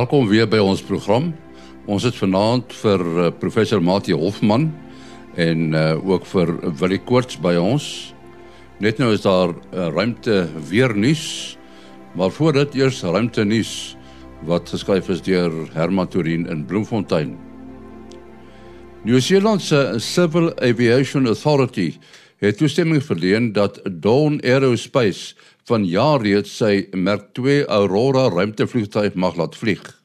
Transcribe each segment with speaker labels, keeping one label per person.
Speaker 1: Welkom weer by ons program. Ons het vanaand vir uh, professor Mati Hofman en uh, ook vir Willie Koorts by ons. Net nou is daar uh, ruimte weer nuus. Maar voor dit eers ruimte nuus wat geskryf is deur Herman Turin in Bloemfontein. Nieu-Seeland se Civil Aviation Authority het toestemming verleen dat Dawn Aerospace van jaar reeds sy Merk 2 Aurora ruimtevliegtuig mag laat vlieg.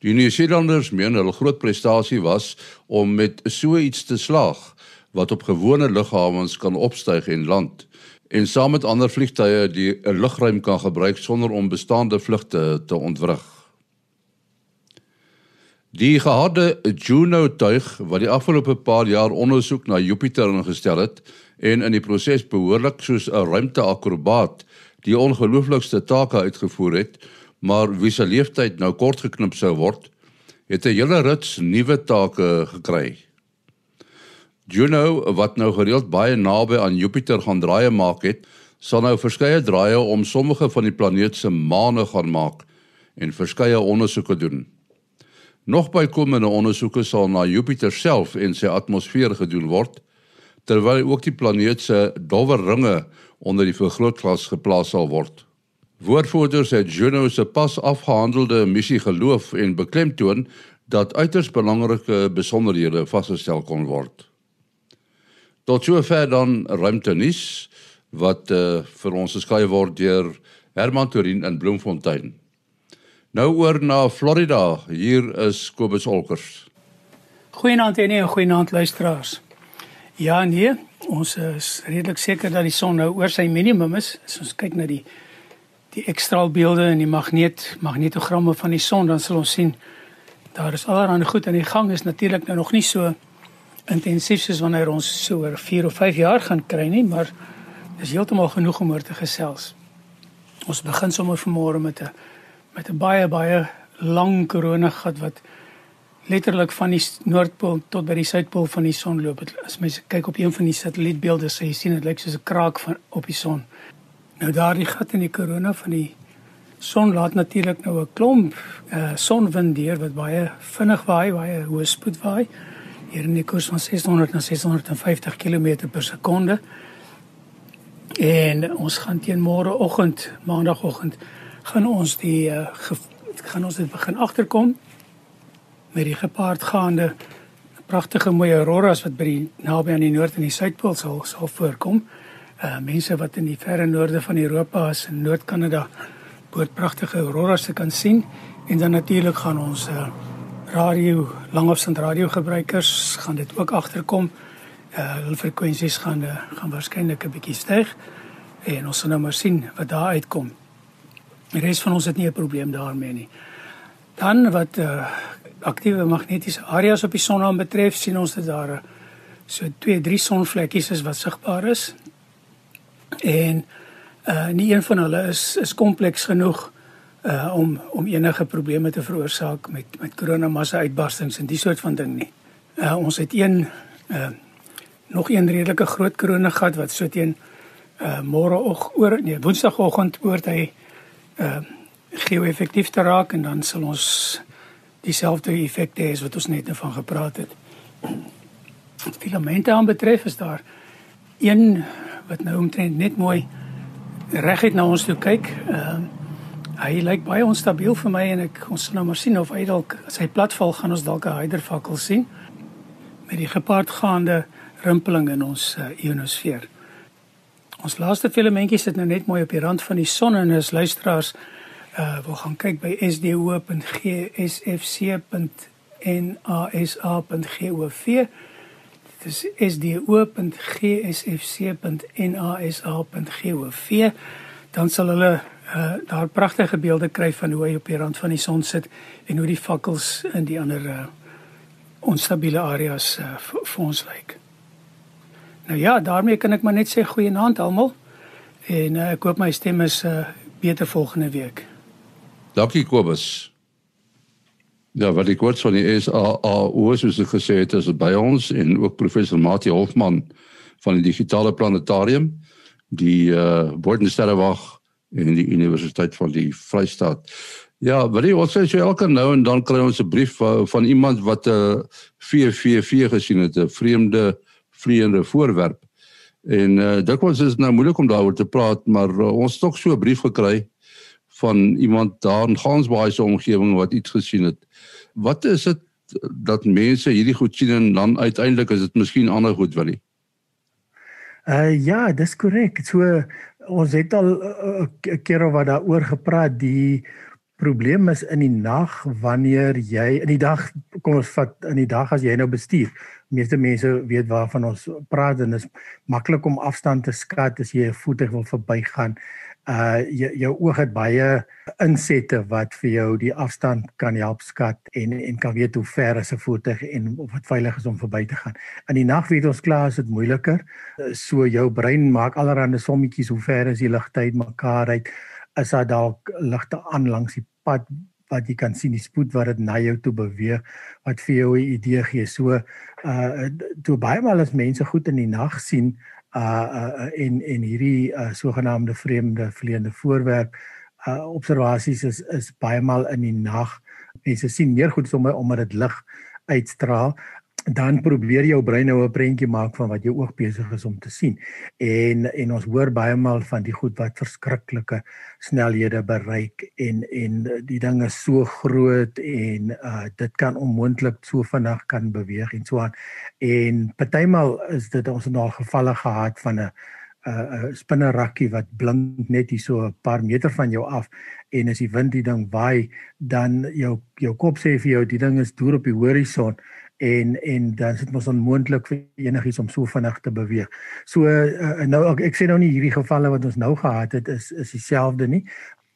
Speaker 1: Die Nieu-Seelanders meen hulle groot prestasie was om met so iets te slaag wat op gewone lughawens kan opstyg en land en saam met ander vliegtuie die lugruim kan gebruik sonder om bestaande vlugte te ontwrig. Die geharde Juno tuig wat die afgelope paar jaar ondersoek na Jupiter ingestel het, en in die proses behoorlik soos 'n ruimteakrobaat die ongelooflikste take uitgevoer het, maar wie se leeftyd nou kort geknip sou word, het 'n hele rits nuwe take gekry. Juno, wat nou gereeld baie naby aan Jupiter gaan draaie maak het, sal nou verskeie draaie om sommige van die planeet se maane gaan maak en verskeie ondersoeke doen. Nog bykomende ondersoeke sal na Jupiter self en sy atmosfeer gedoen word terwyl ook die planeet se dowwe ringe onder die vergrootglas geplaas sal word. Woordvoerders het Juno se pas afgehandelde missie geloof en beklemtoon dat uiters belangrike besonderhede vasgestel kon word. Tot sover dan ruimtenis wat uh, vir ons geskryf word deur Herman Torin in Bloemfontein. Nou oor na Florida. Hier is Kobus Olkers.
Speaker 2: Goeienaand en 'n goeienaand luisteraars. Ja nee, ons is redelik seker dat die son nou oor sy minimum is. As ons kyk na die die ekstraalbeelde en die magneet magnetogramme van die son, dan sal ons sien daar is allerlei goed aan die gang is natuurlik nou nog nie so intensief soos wanneer ons so oor 4 of 5 jaar gaan kry nie, maar dis heeltemal genoeg om oor te gesels. Ons begin sommer vanmôre met 'n met 'n baie baie lang koronagat wat letterlik van die noordpool tot by die suidpool van die son loop. As mens kyk op een van die satellietbeelde, sê jy sien dit lyk soos 'n kraak van op die son. Nou daardie gat in die korona van die son laat natuurlik nou 'n klomp uh, sonwind deur wat baie vinnig waai, baie hoë spoed waai. Hier in die koers van 600 na 650 km/s. En ons gaan teen môreoggend, maandagooggend, gaan ons die uh, gaan ons dit begin agterkom met die gepaardgaande pragtige mooi auroras wat by die naby aan die noord en die suidpool sal sal voorkom. Uh mense wat in die verre noorde van Europa is in Noord-Kanada behoort pragtige auroras te kan sien en dan natuurlik gaan ons uh radio langafstand radio gebruikers gaan dit ook agterkom. Uh hulle frekwensies gaan uh, gaan waarskynlik 'n bietjie styg en ons sal nou maar sien wat daar uitkom. Die res van ons het nie 'n probleem daarmee nie. Dan wat uh aktiewe magnetiese areas op die son aanbetref, sien ons dat daar eh, so 2, 3 sonvlekkies is wat sigbaar is. En uh nie een van hulle is is kompleks genoeg uh om om enige probleme te veroorsaak met met koronamassa uitbarstings en die soort van ding nie. Uh ons het een uh nog een redelike groot koronagat wat so teen uh môreoggend oor nee woensdagoggend oor hy uh geo-effektief te raak en dan sal ons dieselfde effekte hê wat ons net nou van gepraat het. Wat filamente aan betref is daar een wat nou omtrent net mooi reguit na ons toe kyk. Ehm uh, hy lyk baie onstabiel vir my en ek ons sal nou maar sien of hy dalk as hy platval gaan ons dalk 'n hydervakkel sien met die gepaardgaande rimpeling in ons uh, ionosfeer. Ons laaste filamentjie sit nou net mooi op die rand van die son en as luisteraars uh wil gaan kyk by sdo.gsfc.nasa.gov. Dit is sdo.gsfc.nasa.gov. Dan sal hulle uh daar pragtige beelde kry van hoe hy op die rand van die son sit en hoe die fakkels in die ander uh onstabiele areas uh, vir ons lyk. Nou ja, daarmee kan ek maar net sê goeienaand almal. En uh, ek hoop my stem is uh beter volgende week.
Speaker 1: Dankie Kobus. Ja, wat ek kort van die is a a oos soos ek gesê het is by ons en ook professor Mati Hofman van die digitale planetarium die uh Boordensterrewag en die Universiteit van die Vrystaat. Ja, weet jy, ons sê so elke nou en dan kry ons 'n brief van, van iemand wat 'n VVV gesien het, 'n vreemde vleiende voorwerp. En uh, dit was is nou moeilik om daaroor te praat, maar uh, ons het tog so 'n brief gekry van iemand daar in Gansbaai se omgewing wat iets gesien het. Wat is dit dat mense hierdie goed sien en dan uiteindelik is dit miskien ander goed wil nie?
Speaker 3: Uh ja, dis korrek. So ons het al 'n uh, uh, keer oor daaroor gepraat die probleem is in die nag wanneer jy in die dag kom ons vat in die dag as jy nou bestuur. Meeste mense weet waarvan ons praat en dit is maklik om afstand te skat as jy 'n voertuig wil verbygaan. Uh jou, jou oog het baie insette wat vir jou die afstand kan help skat en en kan weet hoe ver is 'n voertuig en of dit veilig is om verby te gaan. In die nag weet ons klaar is dit moeiliker. So jou brein maak allerlei sommetjies hoe ver is die ligtyd mekaar uit is daar dalk ligte aan langs die pad wat jy kan sien die spoed wat dit na jou toe beweeg wat vir jou 'n idee gee. So uh toe baie maal as mense goed in die nag sien uh uh en en hierdie uh sogenaamde vreemde vleiende voorwerp uh observasies is is baie maal in die nag. Mense sien meer goed sommer omdat dit lig uitstraal dan probeer jou brein nou 'n prentjie maak van wat jou oog besig is om te sien. En en ons hoor baie maal van die goed wat verskriklike snelhede bereik en en die ding is so groot en uh dit kan onmoontlik so vinnig kan beweeg en so aan. En partymal is dit ons het al gevalle gehad van 'n 'n spinnerakkie wat blink net hier so 'n paar meter van jou af en as die wind die ding waai dan jou jou kop sê vir jou die ding is deur op die horison en en dan is dit mos onmoontlik vir enigiets om so vinnig te beweeg. So uh, nou ek, ek sê nou nie hierdie gevalle wat ons nou gehad het is is dieselfde nie.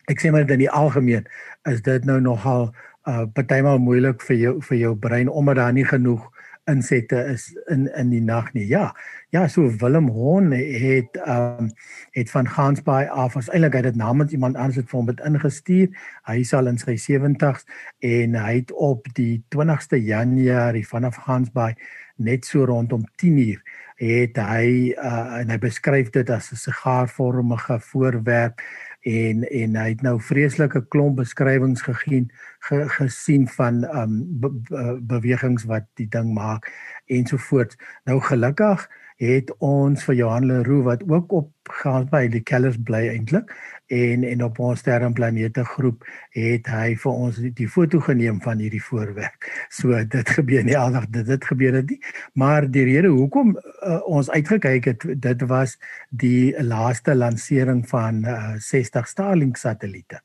Speaker 3: Ek sê maar in die algemeen is dit nou nogal uh partymal moeilik vir jou vir jou brein omdat daar nie genoeg insette is in in die nag nie. Ja. Ja, so Willem Hon het ehm um, het van Gansbaai af as eintlik hy dit namens iemand anders het vir hom dit ingestuur. Hy sal in sy 70s en hy het op die 20ste Januarie vanaf Gansbaai net so rondom 10uur het hy uh, en hy beskryf dit as 'n sigaarvormige voorwerp en en hy het nou vreeslike klomp beskrywings gegee ge, gesien van um be, be, bewegings wat die ding maak ensovoorts nou gelukkig het ons vir Johan Leroux wat ook op gaan by die Kellers bly eintlik en en op ons sterrenplanete groep het hy vir ons die, die foto geneem van hierdie voorwerp. So dit gebeur nie aldag dit dit gebeur dit nie. Maar die rede hoekom uh, ons uitgekyk het dit was die laaste lansering van uh, 60 Starlink satelliete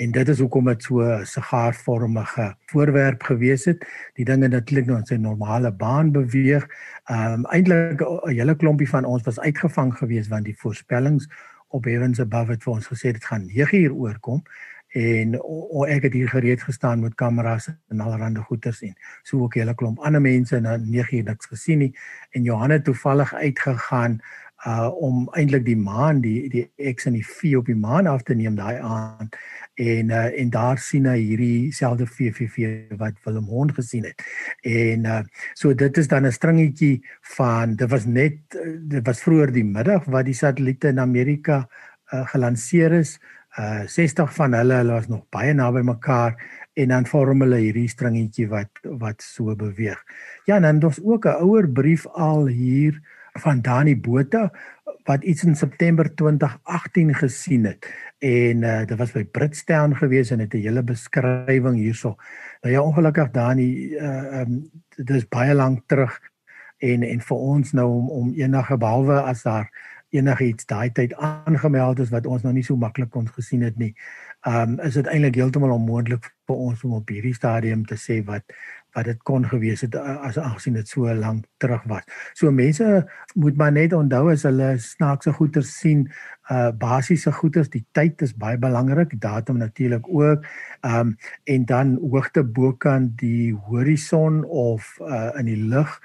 Speaker 3: en dit is hoekom dit so 'n sigaarvormige voorwerp gewees het. Die dinge natuurlik nou in sy normale baan beweeg. Ehm um, eintlik 'n hele klompie van ons was uitgevang gewees want die voorspellings op Heavens Above het vir ons gesê dit gaan 9 uur oorkom en o, ek het hier gereed gestaan met kameras en allerlei goeters en so ook 'n hele klomp ander mense en 9 uur niks gesien nie en Johanne toevallig uitgegaan uh om eintlik die maan die die X en die V op die maan af te neem daai aand en uh, en daar sien hy hierdie selfde VVV wat Willem Hond gesien het. En uh, so dit is dan 'n stringetjie van dit was net dit was vroeër die middag wat die satelliete in Amerika uh, gelanseer is. Uh 60 van hulle hulle was nog baie naby mekaar en dan vorm hulle hierdie stringetjie wat wat so beweeg. Ja, en dan het ons ook 'n ouer brief al hier van Dani Botha wat iets in September 2018 gesien het en uh, dit was by Britstown gewees en het 'n hele beskrywing hierso. Nou ja, ongelukkig Dani, uh, um, dit is baie lank terug en en vir ons nou om om enige behalwe as daar enigiets daai tyd aangemeld is wat ons nou nie so maklik kon gesien het nie. Um is dit eintlik heeltemal onmoontlik vir ons om op hierdie stadium te sê wat wat dit kon gewees het as aangesien dit so lank terug was. So mense moet maar net onthou as hulle snaakse goeder sien, uh basiese goeder, die tyd is baie belangrik, datum natuurlik ook. Um en dan hoogte bokant die horison of uh in die lug.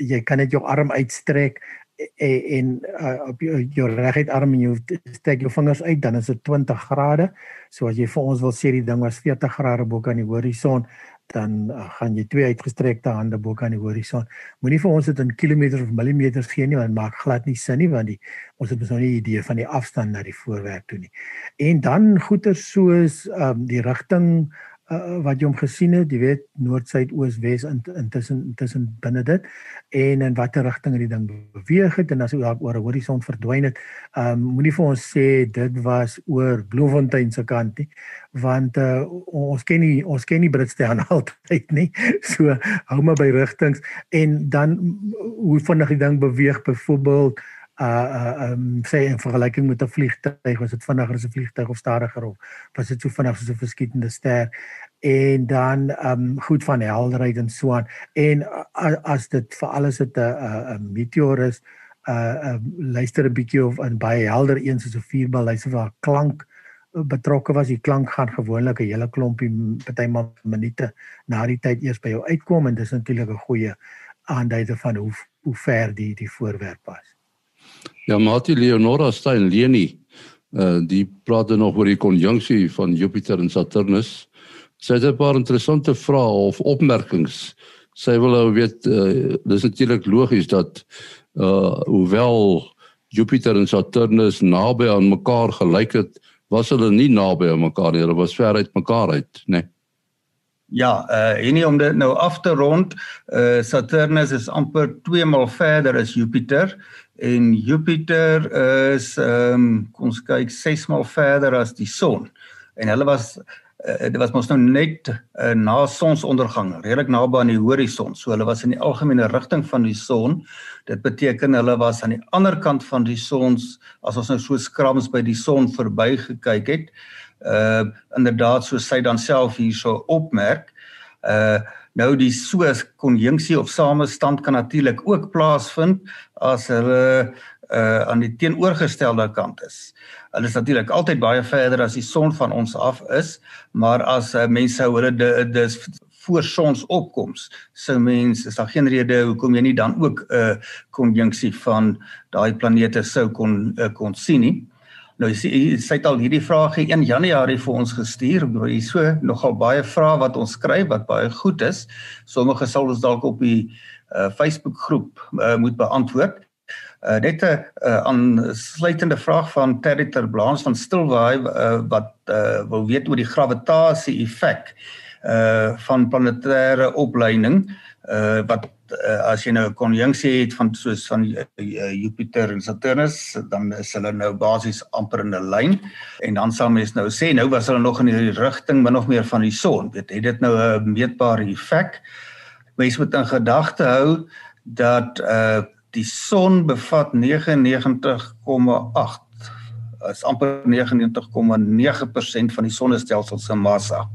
Speaker 3: Jy kan net jou arm uitstrek en, en uh, op jou, jou reguit arm en jy steek jou vingers uit dan is dit 20 grade. So as jy vir ons wil sê die ding was 40 grade bo kan die horison, dan uh, gaan jy twee uitgestrekte hande bo kan die horison. Moenie vir ons dit in kilometers of millimeters gee nie want maak glad nie sin nie want die ons het mos nou nie idee van die afstand na die voorwerp toe nie. En dan goeder soos um, die rigting uh, wat jy hom gesien het, jy weet noord, suid, oos, wes intussen intussen binne dit en in watter rigting die ding beweeg het en as hy oor 'n horison verdwyn het, um, moenie vir ons sê dit was oor Bloemfontein se kant nie, want uh, ons ken nie ons ken nie Britstein altyd nie. So hou maar by rigtings en dan hoe vinnig die ding beweeg byvoorbeeld uh um sê in vergelyking met 'n vliegtyg was dit vinniger as 'n vliegtyg of stadiger of was dit so vinnig soos 'n verskietende ster? En dan um goed van helderheid en so aan. En uh, as dit vir alles dit 'n 'n meteor is uh um, luister 'n bietjie of 'n baie helder een soos 'n vuurbal luister waar klank betrokke was. Die klank gaan gewoonlik 'n hele klompie partymal minute na die tyd eers by jou uitkom en dis natuurlik 'n goeie aanduider van hoe hoe ver die die voorwerp was
Speaker 1: Ja, Mati Leonora Stein Leni, uh die praat dan nog oor die konjunksie van Jupiter en Saturnus. Sy het 'n paar interessante vrae of opmerkings. Sy wil nou weet uh dis natuurlik logies dat uh hoewel Jupiter en Saturnus naby aan mekaar gelyk het, was hulle nie naby aan mekaar nie, hulle was ver uit mekaar uit, né? Nee.
Speaker 4: Ja, uh en nie om dit nou af te rond, uh Saturnus is amper 2 maal verder as Jupiter en Jupiter is ehm um, kom ons kyk 6 maal verder as die son. En hulle was uh, dit was mos nou net uh, na sonsondergang, redelik naby aan die horison. So hulle was in die algemene rigting van die son. Dit beteken hulle was aan die ander kant van die son as ons nou so skrams by die son verby gekyk het. Uh inderdaad so sy dan self hierso opmerk. Uh Nou die soos konjunksie of samestand kan natuurlik ook plaasvind as hulle uh aan die teenoorgestelde kant is. Hulle is natuurlik altyd baie verder as die son van ons af is, maar as uh, mense sou hulle dis voor sonsopkoms, sou mense is daar geen rede hoekom jy nie dan ook 'n uh, konjunksie van daai planete sou kon uh, kon sien nie. Nou sy sy het al hierdie vrae in Januarie vir ons gestuur. Oor hier so nogal baie vrae wat ons skryf wat baie goed is. Sommige sal ons dalk op die uh, Facebook groep uh, moet beantwoord. Uh, net 'n uh, aansluitende vraag van Terry Terblans van Stilwaai uh, wat uh, wil weet oor die gravitasie effek uh van planetêre opleiding uh wat uh, as jy nou 'n konjunksie het van soos van uh, Jupiter en Saturnus, dan is hulle nou basies amper in 'n lyn en dan sal mens nou sê nou was hulle nog in die rigting min of meer van die son. Weet het dit nou 'n meetbare effek? Mens moet in gedagte hou dat uh die son bevat 99,8 is amper 99,9% van die sonnestelsel se massa.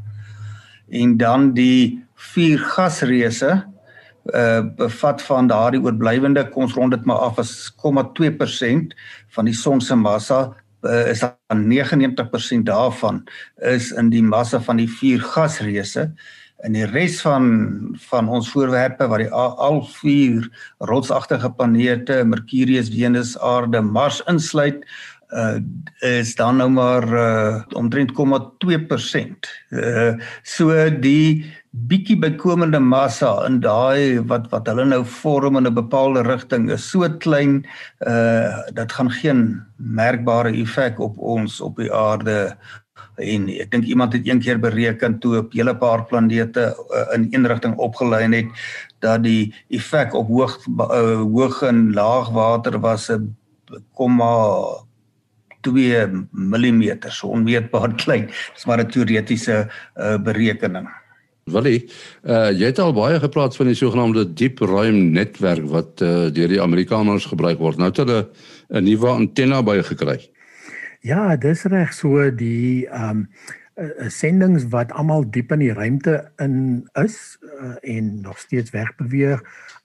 Speaker 4: En dan die vier gasreuse uh bevat van daardie oorblywende kom ons rond dit maar af as 0,2% van die son se massa uh, is dan 99% daarvan is in die massa van die vier gasreuse en die res van van ons voorwerpe wat die al vier rotsagtige planete Mercurius, Venus, Aarde, Mars insluit uh is dan nou maar uh omtrent 0,2%. Uh so die bietjie bykomende massa in daai wat wat hulle nou vorm in 'n bepaalde rigting is so klein uh dat gaan geen merkbare effek op ons op die aarde en ek dink iemand het een keer bereken toe op hele paar planete uh, in een rigting opgelyn het dat die effek op hoog uh, hoog en laag water was 'n 2 mm so onmeetbaar klein. Dis maar 'n teoretiese uh, berekening.
Speaker 1: Willie, uh, jy het al baie gepraat van die sogenaamde diep ruim netwerk wat uh, deur die Amerikaners gebruik word. Nou het hulle 'n nuwe antenna bygekry.
Speaker 3: Ja, dis reg so die ehm um, sendings wat almal diep in die ruimte in is uh, en nog steeds wegbeweeg.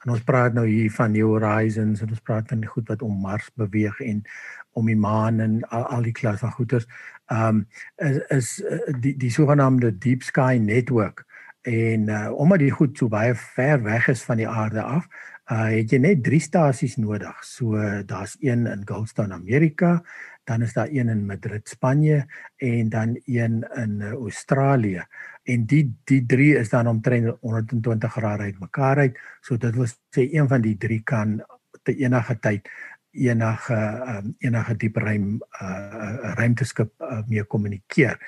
Speaker 3: En ons praat nou hier van New Horizons en ons praat van die goed wat om Mars beweeg en om die maan en al, al die klas van goeters. Ehm um, is, is die die sogenaamde Deep Sky Network En uh omdat die goed so baie ver weg is van die aarde af, uh het jy net 3 stasies nodig. So daar's een in Goldstone Amerika, dan is daar een in Madrid Spanje en dan een in Australië. En die die drie is dan omtrent 120 grade uitmekaar uit. So dit wil sê een van die drie kan te enige tyd enige um, enige diep ruim uh, ruimteskip uh, mee kommunikeer.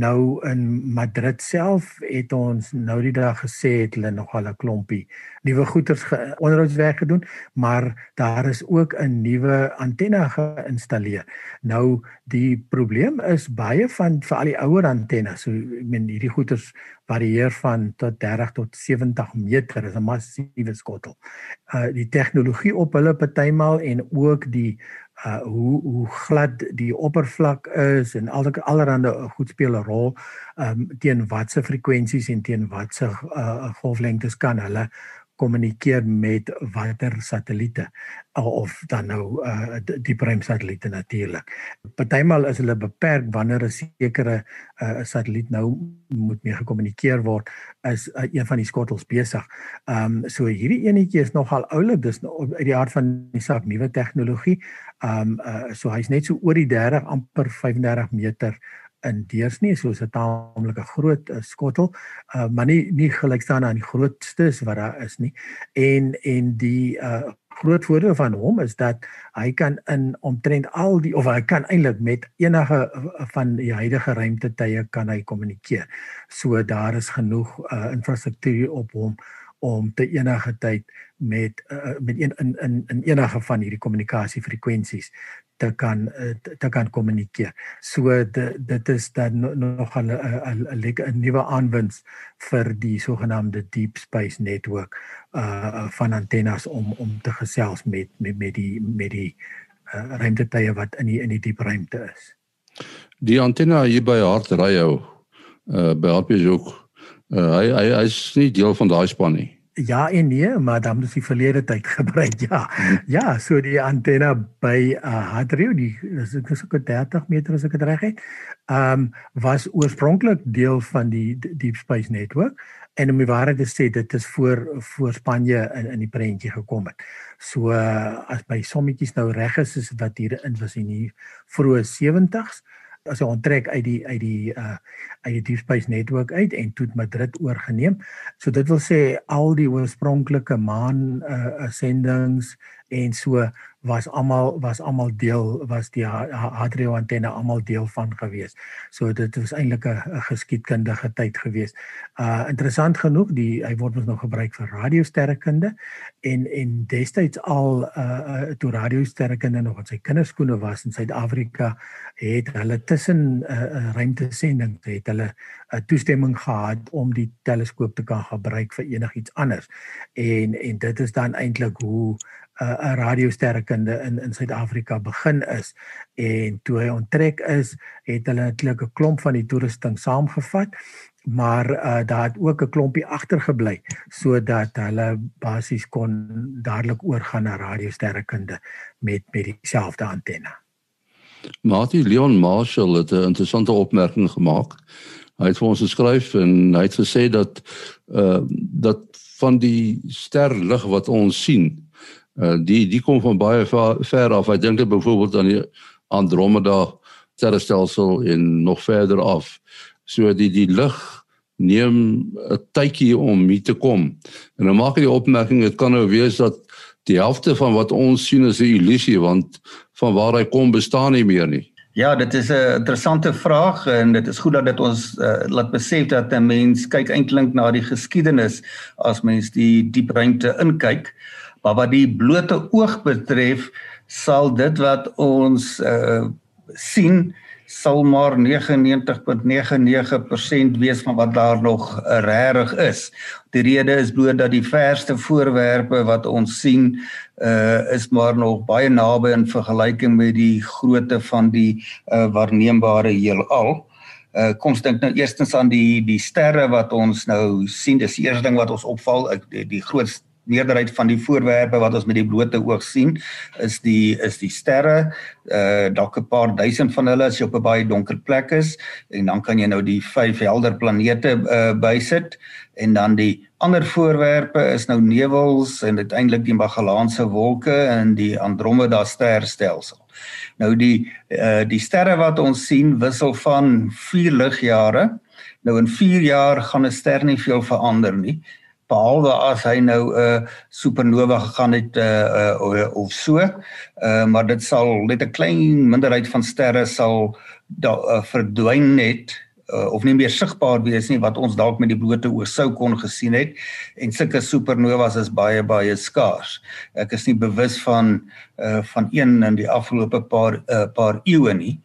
Speaker 3: Nou in Madrid self het ons nou die dag gesê het hulle nog al 'n klompie nuwe goeders onderhoudswerk gedoen, maar daar is ook 'n nuwe antenne geïnstalleer. Nou die probleem is baie van vir al die ouer antennes, so ek meen hierdie goeders varieer van tot 30 tot 70 meter, is 'n massiewe skottel. Uh die tegnologie op hulle partymal en ook die uh hoe hoe glad die oppervlak is en al die allerhande goed speel 'n rol um teen watse frekwensies en teen watse uh golflengtes kan hulle kommunikeer met watter satelliete of dan nou uh die prime satelliete natuurlik. Partymal is hulle beperk wanneer 'n sekere uh satelliet nou moet mee gekommunikeer word is uh, een van die skottels besig. Um so hierdie enetjie is nogal oulik dis nou uit die aard van die saak nuwe tegnologie. Um uh so hy's net so oor die 30 amper 35 meter in deursnee soos 'n taamlike groot uh, skottel uh, maar nie nie gelykstaan aan die grootstes wat daar is nie. En en die uh, groot voordeel van hom is dat hy kan in omtrent al die of hy kan eintlik met enige van die huidige ruimtetye kan hy kommunikeer so daar is genoeg uh, infrastruktuur op hom om te enige tyd met uh, met een in in in enige van hierdie kommunikasiefrekwensies te kan uh, te kan kommunikeer. So dit is dan nog 'n 'n 'n nuwe aanwinst vir die sogenaamde deep space network uh van antennes om om te gesels met met met die met die uh, ruimtetye wat in die in die diep ruimte is.
Speaker 1: Die antenne hier by Hartryo uh by Hartbeeshoek Uh, hy hy hy's nie deel van daai span nie.
Speaker 3: Ja en nee, maar dan moet jy verlede tyd gebruik. Ja. Ja, so die antenne by uh, Hadrio, die is ek so 30 meter as ek dit reg het. Ehm um, was oorspronklik deel van die Deep Space Network en om die waarheid te sê dit is voor voor Spanje in in die prentjie gekom het. So uh, as by sommetjies nou reg is, is wat hier in was in die vroeë 70s as hy onttrek uit die uit die uh uit die Deep Space Network uit en toe Madrid oorgeneem. So dit wil sê al die oorspronklike maan uh sendings en so was almal was almal deel was die Hadrio antenne almal deel van gewees. So dit was eintlik 'n geskiedkundige tyd gewees. Uh interessant genoeg die hy word mos nog gebruik vir radiosterrekunde en en destyds al uh toe radiosterrekunde nog in sy kinderskoene was in Suid-Afrika het hulle tussen uh ruimtesendings het hulle 'n toestemming gehad om die teleskoop te kan gebruik vir enigiets anders. En en dit is dan eintlik hoe 'n uh, radiosterrekunde in in Suid-Afrika begin is en toe hy onttrek is, het hulle natuurlik 'n klomp van die toerusting saamgevat, maar uh, daar het ook 'n klompie agtergebly sodat hulle basies kon dadelik oorgaan na radiosterrekunde met met dieselfde antenne.
Speaker 1: Martie Leon Marshall het 'n interessante opmerking gemaak. Hy het vir ons geskryf en hy het gesê dat uh dat van die sterlig wat ons sien Uh, die die kom van baie ver af. Ek dink byvoorbeeld aan die Andromeda sterrestelsel en nog verder af. So die die lig neem 'n tydjie om hier te kom. En dan maak hy die opmerking dit kan nou wees dat die helfte van wat ons sien is 'n illusie want van waar hy kom bestaan nie meer nie.
Speaker 4: Ja, dit is 'n interessante vraag en dit is goed dat dit ons uh, laat besef dat 'n mens kyk eintlik na die geskiedenis as mens die diep ruimte inkyk. Maar wat die blote oog betref, sal dit wat ons uh sien sal maar 99.99% wees van wat daar nog uh, regtig is. Die rede is bloot dat die verste voorwerpe wat ons sien uh is maar nog baie naby in vergelyking met die grootte van die uh waarneembare heelal. Uh kom ons dink nou eerstens aan die die sterre wat ons nou sien. Dis die eerste ding wat ons opval, die, die groot meerderheid van die voorwerpe wat ons met die blote oog sien is die is die sterre. Uh dalk 'n paar duisend van hulle as jy op 'n baie donker plek is en dan kan jy nou die vyf helder planete uh bysit en dan die ander voorwerpe is nou nevels en uiteindelik die Magellaanse wolke en die Andromeda sterstelsel. Nou die uh die sterre wat ons sien wissel van 4 ligjare. Nou in 4 jaar gaan 'n ster nie veel verander nie behalwe as hy nou 'n uh, supernova gegaan het uh, uh, of so. Uh, maar dit sal net 'n klein minderheid van sterre sal da, uh, verdwyn net uh, of nie meer sigbaar wees nie wat ons dalk met die blote oog sou kon gesien het en sulke supernovas is baie baie skaars. Ek is nie bewus van uh, van een in die afgelope paar uh, paar eeue nie.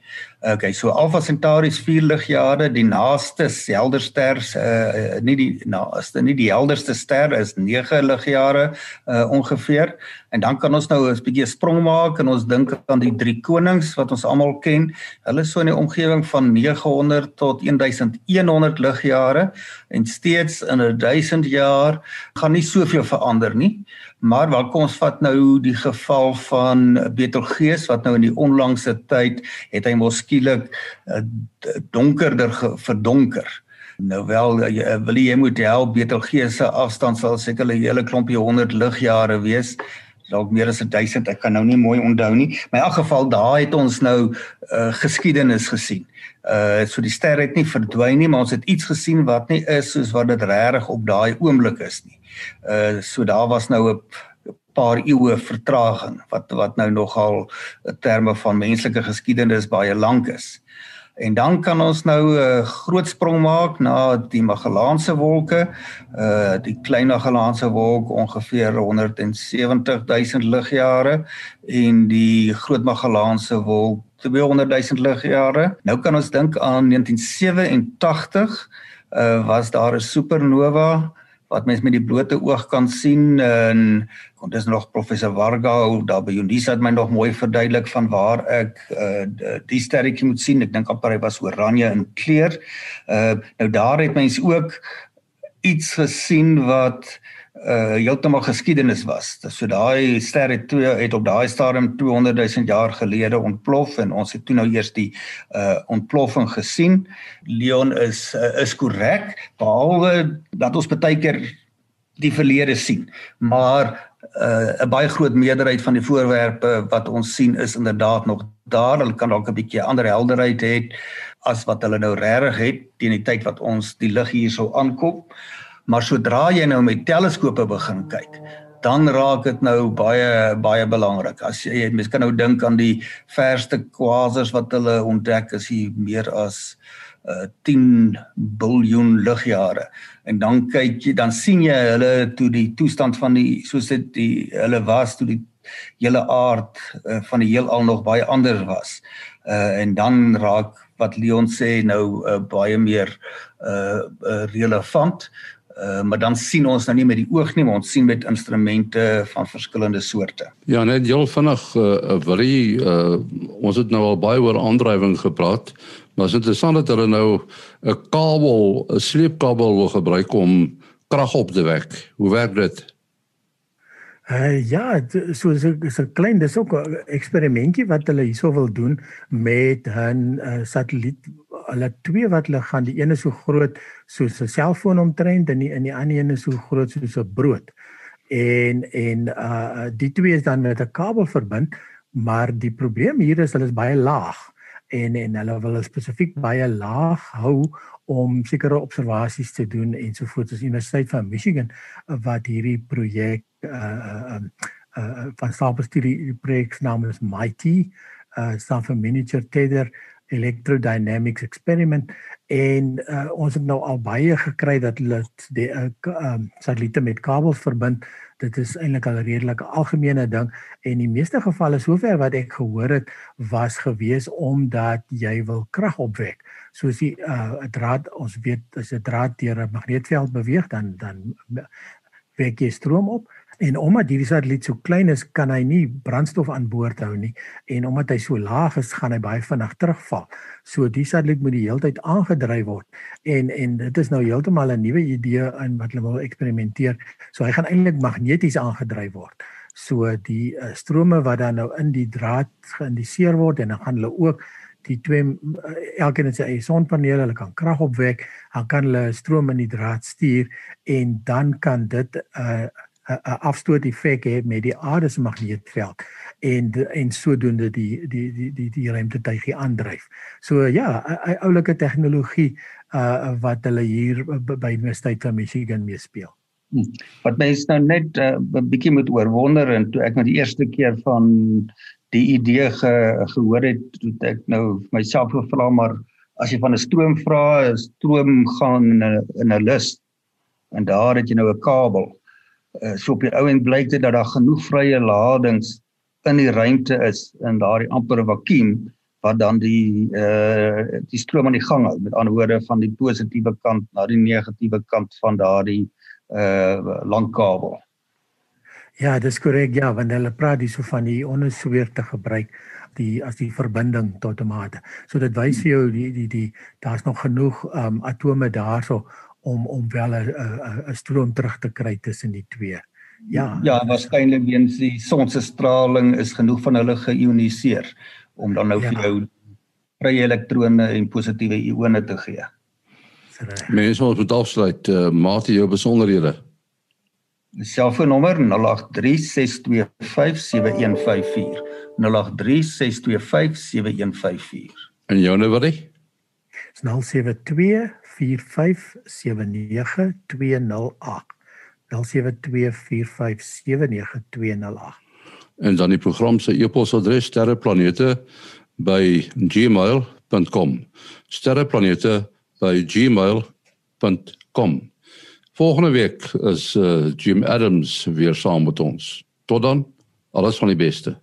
Speaker 4: Okay, so Alpha Centauri is 4 ligjare, die naaste helder ster uh nie die naaste nie die helderste ster is 9 ligjare uh ongeveer. En dan kan ons nou 'n bietjie sprong maak en ons dink aan die drie konings wat ons almal ken. Hulle is so in die omgewing van 900 tot 1100 ligjare en steeds in 'n 1000 jaar gaan nie soveel verander nie. Maar wat kom ons vat nou die geval van Betelgeuse wat nou in die onlangse tyd het hy mos skielik uh, donkerder verdonker. Nou wel jy, eh, wil jy moet help Betelgeuse afstand sal seker 'n hele klompie 100 ligjare wees dalk meer as 1000 ek kan nou nie mooi onthou nie maar in elk geval daar het ons nou uh, geskiedenis gesien. Uh so die ster het nie verdwyn nie maar ons het iets gesien wat nie is soos wat dit regtig op daai oomblik is nie. Uh so daar was nou 'n paar eeue vertraging wat wat nou nogal in terme van menslike geskiedenis baie lank is. En dan kan ons nou 'n uh, groot sprong maak na die Magellaanse wolke. Uh die klein Magellaanse wolk ongeveer 170 000 ligjare en die groot Magellaanse wolk 200 000 ligjare. Nou kan ons dink aan 1987 uh was daar 'n supernova wat mens met die blote oog kan sien en kon dis nog professor Varga daar by Unisa het my nog mooi verduidelik van waar ek uh, die sterretjie moet sien. Ek dink amper hy was oranje in kleur. Uh, nou daar het mense ook iets gesien wat uh heeltemal geskiedenis was. So daai ster het toe het op daai stadium 200 000 jaar gelede ontplof en ons het toe nou eers die uh ontploffing gesien. Leon is uh, is korrek behalwe dat ons baie keer die verlede sien. Maar 'n uh, baie groot meerderheid van die voorwerpe wat ons sien is inderdaad nog daar. Hulle kan dalk 'n bietjie ander helderheid hê as wat hulle nou regtig het teen die tyd wat ons die lig hier sou aankom. Maar sodra jy nou met teleskope begin kyk, dan raak dit nou baie baie belangrik. As jy mens kan nou dink aan die verste kwasers wat hulle ontdek is hier meer as uh, 10 biljoen ligjare. En dan kyk jy, dan sien jy hulle toe die toestand van die soos dit die hulle was toe die hele aard uh, van die heelal nog baie anders was. Uh en dan raak wat Leon sê nou uh, baie meer uh, uh relevant. Uh, maar dan sien ons nou nie met die oog nie, maar ons sien met instrumente van verskillende soorte.
Speaker 1: Ja, net heel vinnig uh wil jy uh ons het nou al baie oor aandrywing gepraat, maar is interessant dat hulle nou 'n kabel, 'n sleepkabel wil gebruik om krag op te wek. Hoe werk dit?
Speaker 3: Uh ja, so so so klein, dis ook 'n eksperimentjie wat hulle hierso wil doen met 'n uh, satelliet hulle twee wat hulle gaan die een is so groot soos 'n selfoon omtrent en die in die ander een is so groot soos 'n brood. En en uh die twee is dan met 'n kabel verbind, maar die probleem hier is hulle is baie laag en en hulle wil spesifiek baie laag hou om sekere observasies te doen ensovoorts as Universiteit van Michigan wat hierdie projek uh uh, uh van stapelstudie projek naam is MIGHTY uh staan vir miniature tether electrodynamics experiment en uh, ons het nou al baie gekry dat hulle die uh, um, satelliete met kabels verbind. Dit is eintlik al 'n redelike algemene ding en die meeste gevalle sover wat ek gehoor het was gewees omdat jy wil krag opwek. Soos die uh, draad ons weet as 'n draad deur 'n magneetveld beweeg dan dan wek jy stroom op En omdat hierdie satelliet so klein is, kan hy nie brandstof aan boord hou nie en omdat hy so laag is, gaan hy baie vinnig terugval. So die satelliet moet die hele tyd aangedryf word. En en dit is nou heeltemal 'n nuwe idee in wat hulle wil eksperimenteer. So hy gaan eintlik magneties aangedryf word. So die uh, strome wat dan nou in die draad geïndiseer word en dan gaan hulle ook die twee eh, elkeen het sy eie sonpanele, hulle kan krag opwek, dan kan hulle stroom in die draad stuur en dan kan dit 'n uh, 'n afstoot effek hê met die aarde se magneetveld en en sodoende die die die die die ruimtetuigie aandryf. So ja, 'n oulike tegnologie uh wat hulle hier by Universiteit van Michigan mee speel.
Speaker 4: Hmm. Wat mense nou net 'n uh, bietjie moet oorwonder en toe ek nou die eerste keer van die idee ge, gehoor het, toe ek nou myself gevra maar as jy van 'n stroom vra, 'n stroom gaan in 'n in 'n lus en daar het jy nou 'n kabel so op die ou end blyk dit dat daar genoeg vrye ladings in die ruimte is in daardie amper vakuum wat dan die uh die stroom aan die gang hou met ander woorde van die positiewe kant na die negatiewe kant van daardie uh lang kabel.
Speaker 3: Ja, dis korrek ja, want hulle praat hier so van die ondersweer te gebruik die as die verbinding tot 'n mate. So dit wys vir jou die die die daar's nog genoeg um atome daarso om om wel 'n stroom terug te kry tussen die twee. Ja.
Speaker 4: Ja, waarskynlik weens die son se straling is genoeg van hulle geïoniseer om dan nou ja. vir jou vrye elektrone en positiewe ione te gee.
Speaker 1: Mens moet moet afsluit uh, mate jou besonderhede.
Speaker 4: Die selfoonnommer 0836257154. 0836257154.
Speaker 1: En joune wat is?
Speaker 3: 072 0724579208
Speaker 1: en dan die program se e-posadres sterreplanete@gmail.com sterreplanete@gmail.com volgende week is uh, Jim Adams weer saam met ons. Tot dan alles van die beste